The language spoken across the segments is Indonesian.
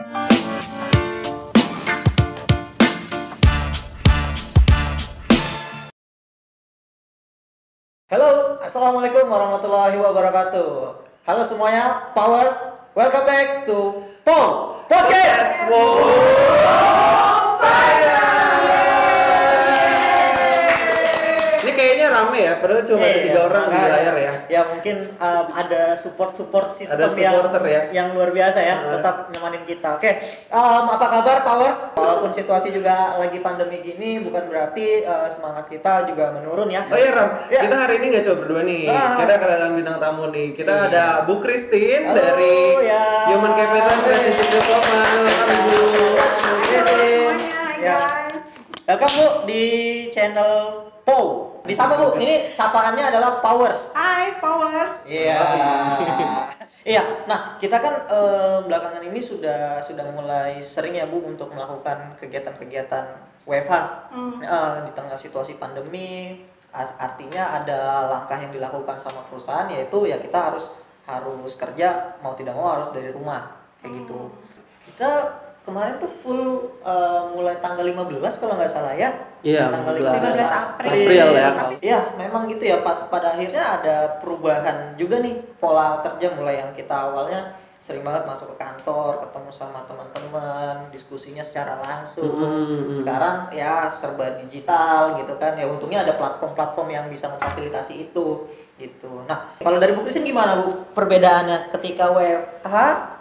Halo, Assalamualaikum warahmatullahi wabarakatuh. Halo semuanya, Powers, welcome back to POM Podcast. Ini kayaknya rame ya, padahal cuma ada Iya, tiga orang di layar ya. Ya mungkin um, ada support-support sistem Ada supporter ya. yang luar biasa ya, Heeh. tetap nyemanin kita. Oke, um, apa kabar Powers? Walaupun situasi juga lagi pandemi gini, bukan berarti uh, semangat kita juga menurun ya. Oh iya Ram, Ya. kita hari ini nggak cuma berdua nih. Ah. Kita kedatangan bintang tamu nih. Kita Iya. ada Bu Christine Halo, dari ya. Human Capital Strategic Development. Halo Bu. Christine. Ya. Welcome Bu di channel PO. Di sama Bu, ini sapaannya adalah Powers. Hai Powers. Iya. Iya. Nah, kita kan eh, belakangan ini sudah sudah mulai sering ya Bu untuk melakukan kegiatan-kegiatan WFH Hmm. Eh, di tengah situasi pandemi. Ar- Artinya ada langkah yang dilakukan sama perusahaan yaitu ya kita harus harus kerja mau tidak mau harus dari rumah kayak gitu. Kita kemarin tuh full eh, mulai tanggal 15 kalau nggak salah ya. Iya, tanggal 15 15 April. April ya. Iya, memang gitu ya. Pas pada akhirnya ada perubahan juga nih pola kerja mulai yang kita awalnya sering banget masuk ke kantor, ketemu sama teman-teman, diskusinya secara langsung. Mm-mm. Sekarang ya serba digital gitu kan. Ya untungnya ada platform-platform yang bisa memfasilitasi itu gitu. Nah, kalau dari Bu Christine gimana Bu perbedaannya ketika WFH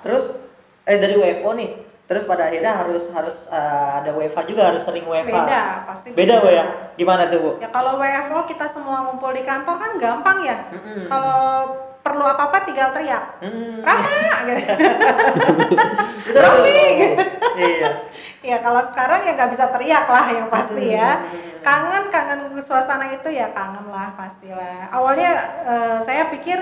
terus eh dari WFO nih terus pada akhirnya harus harus eh, ada WFH juga harus sering WFH. Beda pasti. Beda Bu ya? Gimana tuh Bu? Ya kalau WFO kita semua ngumpul di kantor kan gampang ya. Mm-mm. Kalau perlu apa-apa tinggal teriak. Hmm. Rama gitu. Betul. Iya. Ya kalau sekarang ya nggak bisa teriak lah yang pasti ya. Hmm. Kangen kangen suasana itu ya kangen lah pastilah. Awalnya eh, saya pikir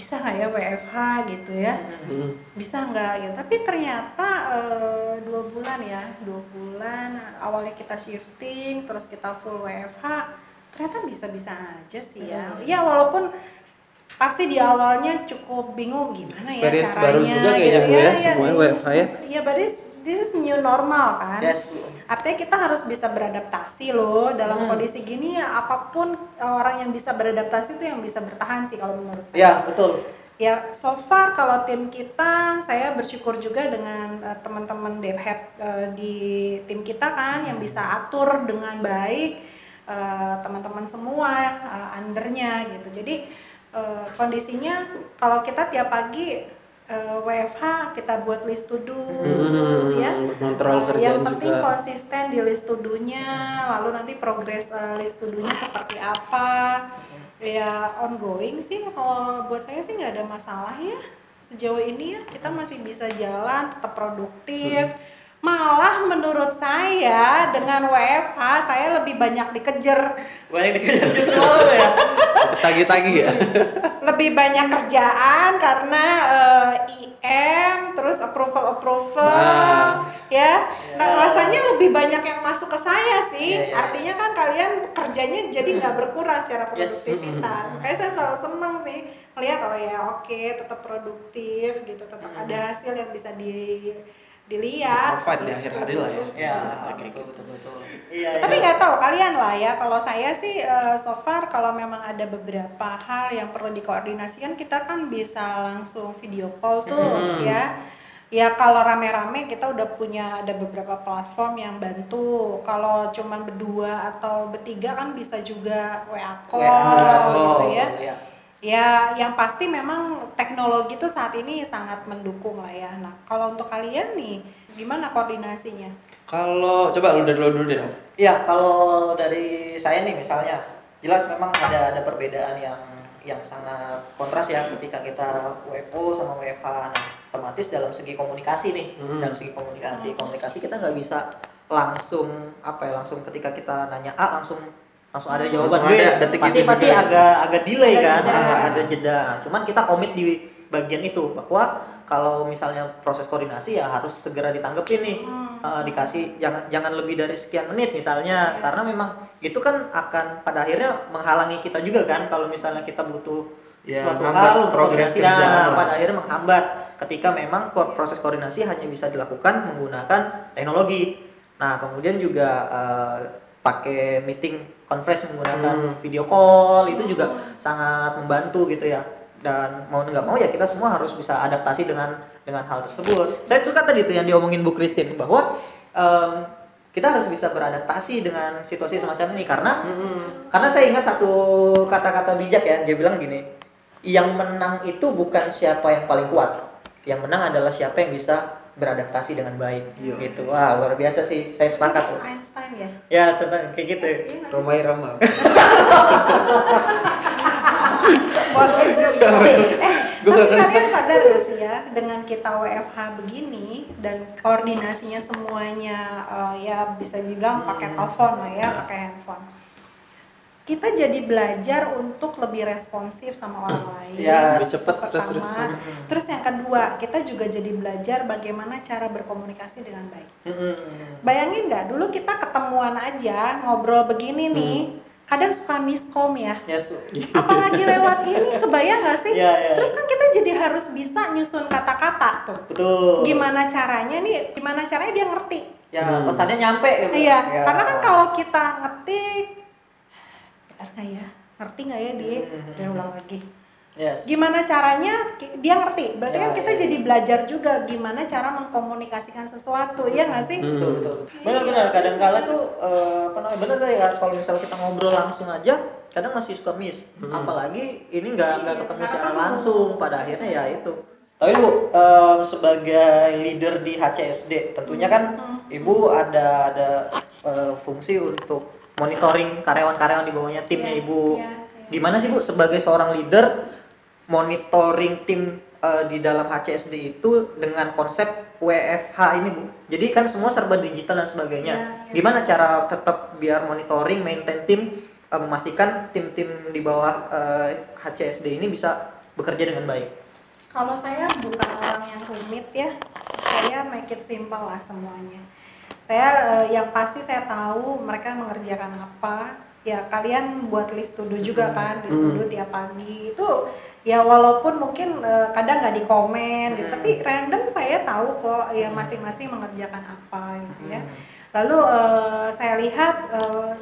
bisa nggak ya WFH gitu ya. Mm. bisa nggak gitu tapi ternyata eh, dua bulan ya dua bulan awalnya kita shifting terus kita full WFH ternyata bisa-bisa aja sih ya Hmm. ya walaupun pasti di awalnya cukup bingung gimana ya Experience caranya baru juga kayaknya, Bu, ya, semuanya ini- WFH ya. iya this, is new normal kan Yes. Artinya kita harus bisa beradaptasi loh dalam Hmm. kondisi gini ya apa pun orang yang bisa beradaptasi itu yang bisa bertahan sih kalau menurut saya Ya, betul. Ya, so far kalau tim kita, saya bersyukur juga dengan eh, teman-teman DevHead eh, di tim kita kan yang bisa atur dengan baik eh, teman-teman semua eh, undernya gitu. Jadi eh, kondisinya kalau kita tiap pagi eh, WFH kita buat list to do, Hmm, ya. kontrol Yang kerjaan penting juga. konsisten di list to do-nya, lalu nanti progres eh, list to do-nya seperti apa. Ya ongoing sih kalau buat saya sih nggak ada masalah ya. Sejauh ini ya kita masih bisa jalan, tetap produktif. Malah menurut saya dengan WFH saya lebih banyak dikejar, Banyak dikejar justru ya. Tagi-tagi ya. lebih banyak kerjaan karena eh, IM, terus approval approval, Nah. ya. Nah, Ya. rasanya lebih banyak yang masuk ke saya sih. Ya, ya, ya. Artinya kan kalian kerjanya jadi nggak berkurang secara Yes. produktivitas. Makanya saya selalu seneng sih melihat oh ya oke tetap produktif gitu, tetap Hmm. ada hasil yang bisa di dilihat. Provide di akhir hari lah ya. Ya, Oke, betul betul betul. Iya. Tapi iya. nggak tahu kalian lah ya. Kalau saya sih eh, so far kalau memang ada beberapa hal yang perlu dikoordinasikan kita kan bisa langsung video call tuh Hmm. ya. Ya kalau rame-rame kita udah punya ada beberapa platform yang bantu. Kalau cuman berdua atau bertiga kan bisa juga WA call WA, gitu ya. Ya yang pasti memang teknologi tuh saat ini sangat mendukung lah ya. Nah kalau untuk kalian nih gimana koordinasinya? Kalau coba lu dari lu dulu deh. Iya, kalau dari saya nih misalnya jelas memang ada ada perbedaan yang yang sangat kontras ya ketika kita WFO sama WFH. Nah, otomatis dalam segi komunikasi nih, Hmm. dalam segi komunikasi, komunikasi kita nggak bisa langsung apa ya langsung ketika kita nanya A langsung langsung ada jawaban Langsung B. ada, detik pasti itu pasti juga ya. agak agak delay Ada kan, jeda. ada, ada jeda. Nah, cuman kita komit di bagian itu bahwa kalau misalnya proses koordinasi ya harus segera ditanggepin nih Hmm. uh, dikasih jangan jangan lebih dari sekian menit misalnya Iya. karena memang itu kan akan pada akhirnya menghalangi kita juga kan kalau misalnya kita butuh Ya, suatu hal untuk progres koordinasi nah, pada akhirnya menghambat ketika memang ko- proses koordinasi hanya bisa dilakukan menggunakan teknologi. Nah, kemudian juga eh, pakai meeting conference menggunakan Hmm. video call itu juga sangat membantu gitu ya. Dan mau nggak mau ya kita semua harus bisa adaptasi dengan dengan hal tersebut. Saya suka tadi tuh yang diomongin Bu Christine bahwa em, kita harus bisa beradaptasi dengan situasi semacam ini karena Mm-mm. karena saya ingat satu kata-kata bijak ya, dia bilang gini, yang menang itu bukan siapa yang paling kuat, yang menang adalah siapa yang bisa beradaptasi dengan baik. Iya. Gitu. Wah luar biasa sih, saya sepakat. Tuh. Einstein ya Ya tentang kayak gitu. Iya nggak sih? Romai Rama. eh, Gua tapi kalian sadar gak sih ya dengan kita WFH begini dan koordinasinya semuanya eh, ya bisa dibilang pakai telepon lah ya, pakai handphone. Kita jadi belajar untuk lebih responsif sama orang lain. Ya, lebih cepat Pertama. terus respon. Terus yang kedua, kita juga jadi belajar bagaimana cara berkomunikasi dengan baik. Mm-mm. Bayangin nggak, dulu kita ketemuan aja ngobrol begini nih, kadang suka miskom ya Ya, su- apalagi lewat ini kebayang gak sih? Iya, iya. Terus kan kita jadi harus bisa nyusun kata-kata tuh. betul. Gimana caranya nih? Gimana caranya dia ngerti? Ya Hmm. pesannya nyampe gitu. Iya, Ya. karena kan kalau kita ngetik, nggak ya? Ngerti nggak ya dia? Hmm. Udah ulang lagi. Yes. Gimana caranya dia ngerti? Berarti Ya, kan kita ya, ya. jadi belajar juga gimana cara mengkomunikasikan sesuatu, ya nggak sih? Hmm. betul betul benar-benar kadang-kala tuh apa namanya benar ya kalau misalnya kita ngobrol langsung aja kadang masih suka miss apalagi ini nggak nggak Iya, ketemu secara ketemu. langsung pada akhirnya ya itu tapi bu em, sebagai leader di HCSD tentunya kan Hmm. ibu ada ada eh, fungsi untuk monitoring karyawan-karyawan di bawahnya timnya Iya, ibu iya, iya. gimana sih bu sebagai seorang leader monitoring tim eh, di dalam HCSD itu dengan konsep WFH ini bu jadi kan semua serba digital dan sebagainya Iya, iya. gimana cara tetap biar monitoring maintain tim eh, memastikan tim-tim di bawah eh, HCSD ini bisa bekerja dengan baik Kalau saya bukan orang yang rumit ya, saya make it simple lah semuanya. Saya eh, yang pasti saya tahu mereka mengerjakan apa. Ya kalian buat list to do juga kan, list to do tiap pagi itu ya walaupun mungkin eh, kadang nggak di komen gitu, Hmm. tapi random saya tahu kok ya masing-masing mengerjakan apa gitu ya. Hmm. Lalu eh, saya lihat eh,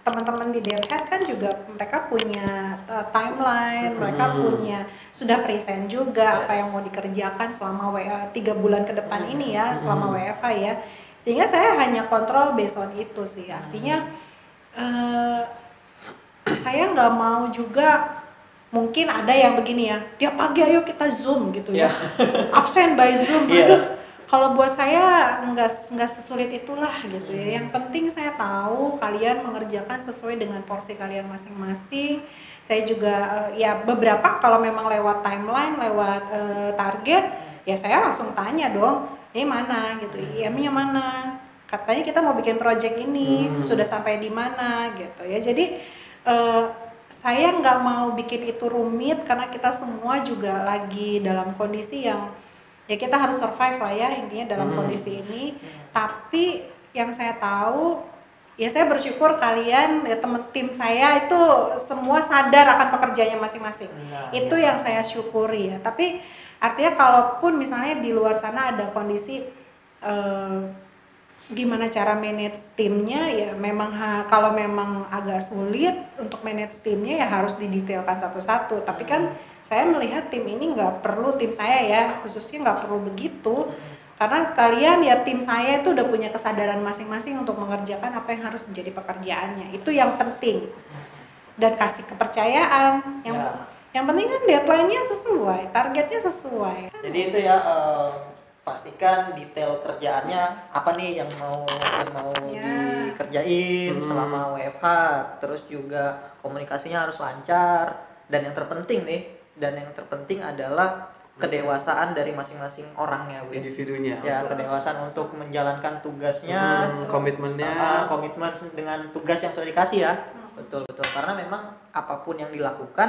teman-teman di Devhead kan juga mereka punya uh, timeline, mereka Hmm. punya sudah present juga apa Yes. yang mau dikerjakan selama tiga bulan ke depan Hmm. ini ya, selama WFH ya. Sehingga saya hanya kontrol based on itu sih. Artinya eh, saya nggak mau juga mungkin ada yang begini ya, tiap pagi ayo kita zoom gitu ya, absen by zoom. Iya. Aduh, kalau buat saya nggak nggak sesulit itulah gitu ya. Yang penting saya tahu kalian mengerjakan sesuai dengan porsi kalian masing-masing. Saya juga eh, ya beberapa kalau memang lewat timeline, lewat eh, target, ya saya langsung tanya dong, ini mana gitu, IM-nya mana? Katanya kita mau bikin project ini, Hmm. sudah sampai di mana gitu ya. Jadi eh, saya nggak mau bikin itu rumit karena kita semua juga lagi dalam kondisi yang ya kita harus survive lah ya intinya dalam Hmm. kondisi ini tapi yang saya tahu ya saya bersyukur kalian ya temen tim saya itu semua sadar akan pekerjaannya masing-masing Nah, itu iya. yang saya syukuri ya tapi artinya kalaupun misalnya di luar sana ada kondisi eh, gimana cara manage timnya ya memang ha- kalau memang agak sulit untuk manage timnya ya harus didetailkan satu-satu. Tapi kan saya melihat tim ini nggak perlu tim saya ya khususnya nggak perlu begitu. Karena kalian ya tim saya itu udah punya kesadaran masing-masing untuk mengerjakan apa yang harus menjadi pekerjaannya. Itu yang penting. Dan kasih kepercayaan. Yang Ya. Yang penting kan deadline-nya sesuai targetnya sesuai Jadi itu ya eh, pastikan detail kerjaannya apa nih yang mau yang mau Ya. dikerjain Hmm. selama WFH. Terus juga komunikasinya harus lancar dan yang terpenting nih dan yang terpenting adalah kedewasaan dari masing-masing orangnya, Bu. individunya Ya, untuk kedewasaan untuk menjalankan tugasnya, Hmm, komitmennya Ah, komitmen dengan tugas yang sudah dikasih ya betul betul karena memang apa pun yang dilakukan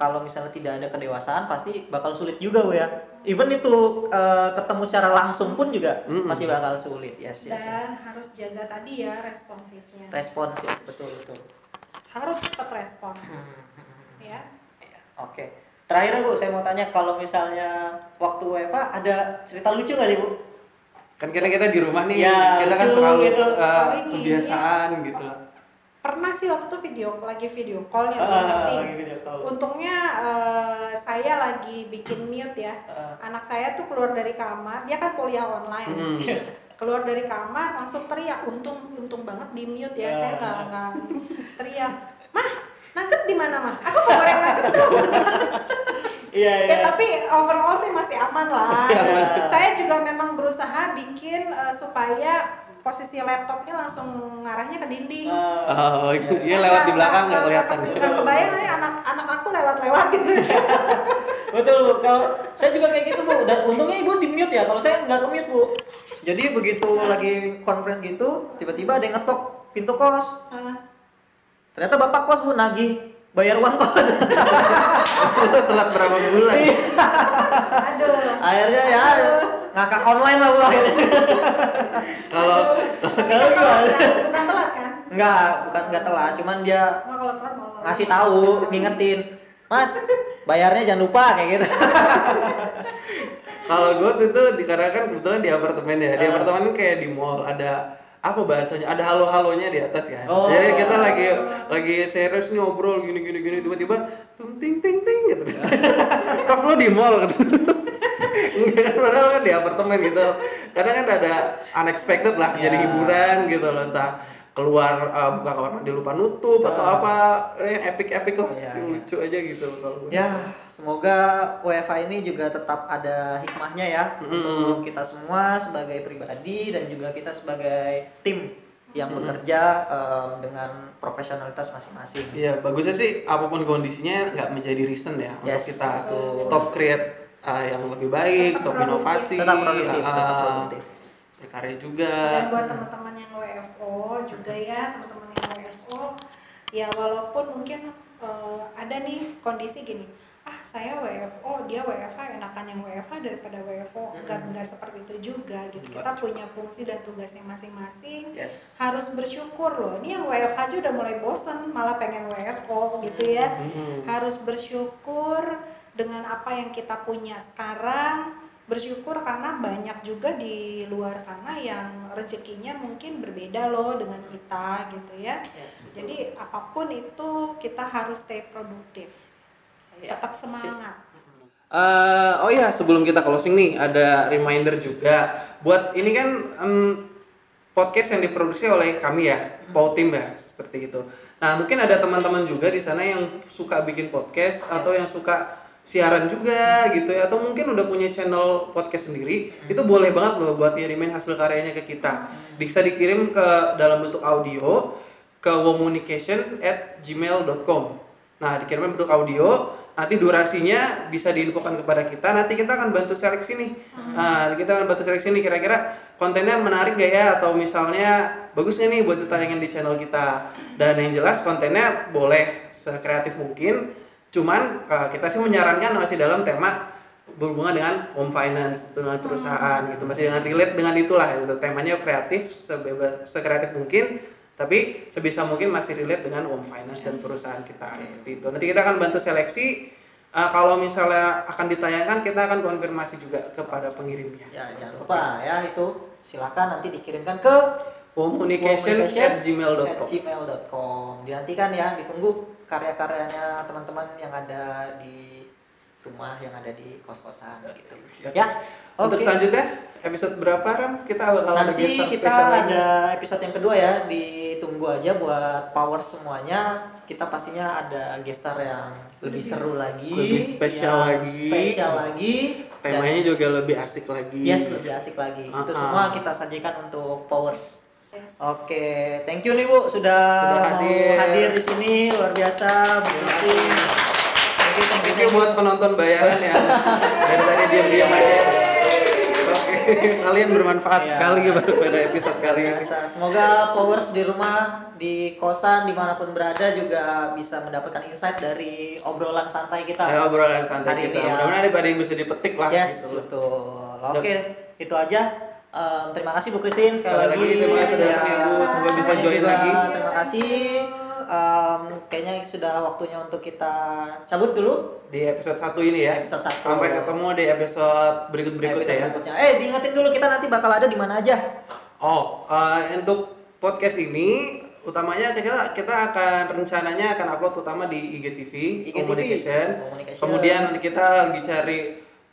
kalau misalnya tidak ada kedewasaan pasti bakal sulit juga Bu ya even itu eh, ketemu secara langsung pun juga Mm-mm. masih bakal sulit yes yes, yes. dan harus jaga tadi ya responsifnya responsif betul betul harus cepat respon Hmm, hmm, hmm. ya oke terakhir Bu, saya mau tanya kalau misalnya waktu WFA ada cerita lucu nggak sih Bu? Kan karena kita di rumah nih, Ya, kita kan lucu terlalu gitu. Oh, ini. kebiasaan gitu lah. Pernah sih waktu itu video lagi video call ya, Ah, ngerti. Untungnya eh, saya lagi bikin mute ya. Ah. Anak saya tuh keluar dari kamar, dia kan kuliah online. Hmm. Keluar dari kamar langsung teriak. Untung untung banget di mute ya. Ya. Saya nggak nggak teriak. Mah, nugget di mana mah? Aku mau goreng nugget dong. Iya iya. ya tapi overall sih masih aman lah. Masih aman. Saya juga memang berusaha bikin eh, supaya posisi laptopnya langsung ngarahnya ke dinding. Ah, Oh, dia lewat di belakang nggak kelihatan. Nggak kebayang nih anak anak aku lewat-lewat gitu. betul Bu. Kalau saya juga kayak gitu Bu. Dan untungnya Ibu di mute ya. Kalau saya nggak ke mute Bu. Jadi begitu lagi conference gitu, tiba-tiba ada yang ngetok pintu kos. Ternyata bapak kos Bu nagih bayar uang kos. Telat berapa bulan? Akhirnya ya ngakak online lah Bu akhirnya. Kalau Kalau gimana? Bukan telat kan? Enggak, bukan enggak telat, cuman dia Nah, kalau telat mau ngasih tahu, ngingetin. Mas, bayarnya jangan lupa kayak gitu. kalau gue tuh tuh dikarenakan kebetulan di apartemen ya. Di Ah. apartemen kan kayak di mall ada apa bahasanya? Ada halo-halonya di atas kan. Oh. Jadi kita lagi lagi serius nih ngobrol gini gini gini tiba-tiba tung ting ting ting gitu. Prof lo di mall gitu. Enggak kan padahal kan di apartemen gitu. Kadang kan ada unexpected lah jadi Ya. hiburan gitu loh entah keluar uh, buka kamar mandi lupa nutup atau Ah. apa eh, epic epic lah Iya, yang iya. lucu aja gitu kalau. Ya, semoga WFA ini juga tetap ada hikmahnya ya Mm. untuk kita semua sebagai pribadi dan juga kita sebagai tim yang Mm. bekerja em, dengan profesionalitas masing-masing. Iya, bagusnya sih apa pun kondisinya nggak menjadi reason ya Yes, untuk kita stop create uh, yang lebih baik, Tetap stop produktif. inovasi, Tetap produktif, tetap uh, produktif. berkarya juga. Dan buat teman-teman yang WFO juga ya, teman-teman yang WFO, ya walaupun mungkin eh, ada nih kondisi gini, ah saya WFO, dia WFH, enakan yang WFH daripada WFO, enggak Mm-mm. enggak seperti itu juga gitu. Enggak Kita punya fungsi dan tugasnya masing-masing. Yes. Harus bersyukur loh. Ini yang WFH aja udah mulai bosen, malah pengen WFO gitu ya. Mm-mm. harus bersyukur dengan apa yang kita punya sekarang bersyukur karena banyak juga di luar sana yang rezekinya mungkin berbeda loh dengan kita gitu ya Yes. betul. jadi apa pun itu kita harus stay produktif Ya, tetap semangat Eh, oh iya, sebelum kita closing nih, ada reminder juga buat ini kan em, podcast yang diproduksi oleh kami ya, Pau Tim ya, seperti itu. Nah, mungkin ada teman-teman juga di sana yang suka bikin podcast atau yang suka siaran juga gitu ya, atau mungkin udah punya channel podcast sendiri, itu boleh banget loh buat ngirimin hasil karyanya ke kita. Bisa dikirim ke dalam bentuk audio ke womunication at gmail.com Nah, dikirimkan bentuk audio, nanti durasinya bisa diinfokan kepada kita, nanti kita akan bantu seleksi nih. Nah, kita akan bantu seleksi nih kira-kira kontennya menarik gak ya? Atau misalnya bagusnya nih buat ditayangin di channel kita. Dan yang jelas kontennya boleh sekreatif mungkin, cuman eh, kita sih menyarankan masih dalam tema berhubungan dengan home finance dengan perusahaan gitu. Masih dengan relate dengan itulah gitu. temanya kreatif sebebas sekreatif mungkin tapi sebisa mungkin masih relate dengan home finance dan perusahaan kita seperti itu nanti kita akan bantu seleksi. Uh, kalau misalnya akan ditayangkan kita akan konfirmasi juga kepada pengirimnya. Ya, jangan lupa ya itu. Silakan nanti dikirimkan ke communication at gmail.com gmail.com. Dinantikan ya, ditunggu karya-karyanya teman-teman yang ada di rumah, yang ada di kos-kosan gitu. Ya. untuk selanjutnya episode berapa Ram kita bakal Nanti kita ada episode yang kedua ya, ditunggu aja buat power semuanya. Kita pastinya ada gestar yang lebih seru lagi, Lebih spesial lagi. spesial lagi. dan- temanya juga lebih asik lagi Yes, lebih asik lagi. Itu Ah, ah. semua kita sajikan untuk Powers. Oke, thank you nih Bu sudah, Sudah mau hadir. hadir di sini luar biasa. Bu Tuti. Thank you, thank you, Thank you buat penonton bayaran ya. Dari tadi diam-diam aja. Oke, kalian bermanfaat Iya. sekali pada episode kali ini. Semoga Powers di rumah, di kosan, di mana pun berada juga bisa mendapatkan insight dari obrolan santai kita. Ya, obrolan santai Hari kita. ya. Mudah-mudahan ada yang bisa dipetik lah Yes, gitu. betul. Oke, itu aja. Em, terima kasih Bu Christine sekali, Sekali lagi, terima kasih sudah Ya. datang, Ibu. Semoga bisa Semuanya join juga lagi. Terima kasih. em, kayaknya sudah waktunya untuk kita cabut dulu Di episode 1 ini ya. episode satu. Sampai ketemu di episode berikut-berikutnya ya. berikutnya. Eh, diingetin dulu kita nanti bakal ada di mana aja. Oh, eh, untuk podcast ini utamanya kita kita akan rencananya akan upload utama di IGTV, IGTV, Communication. Communication. Kemudian kita lagi cari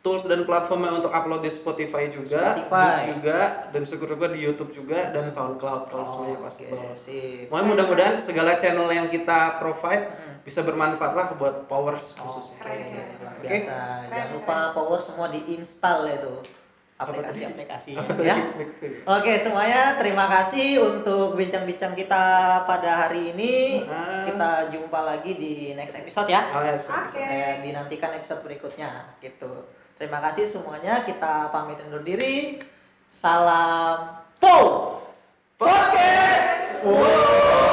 tools dan platformnya untuk upload di Spotify juga, Spotify. Juga, dan syukur-syukur di YouTube juga dan SoundCloud kalau semuanya pasti. Sip. Mohon mudah-mudahan segala channel yang kita provide Hmm. bisa bermanfaat lah buat powers khususnya. Oke, Oke. biasa. Jangan lupa power semua diinstal ya itu aplikasi-aplikasi ya. Oke, semuanya terima kasih untuk bincang-bincang kita pada hari ini. Ah. Kita jumpa lagi di next episode ya. Oh, ya, Oke. Eh, dinantikan episode berikutnya gitu. Terima kasih semuanya. Kita pamit undur diri. Salam Po Podcast. Wow.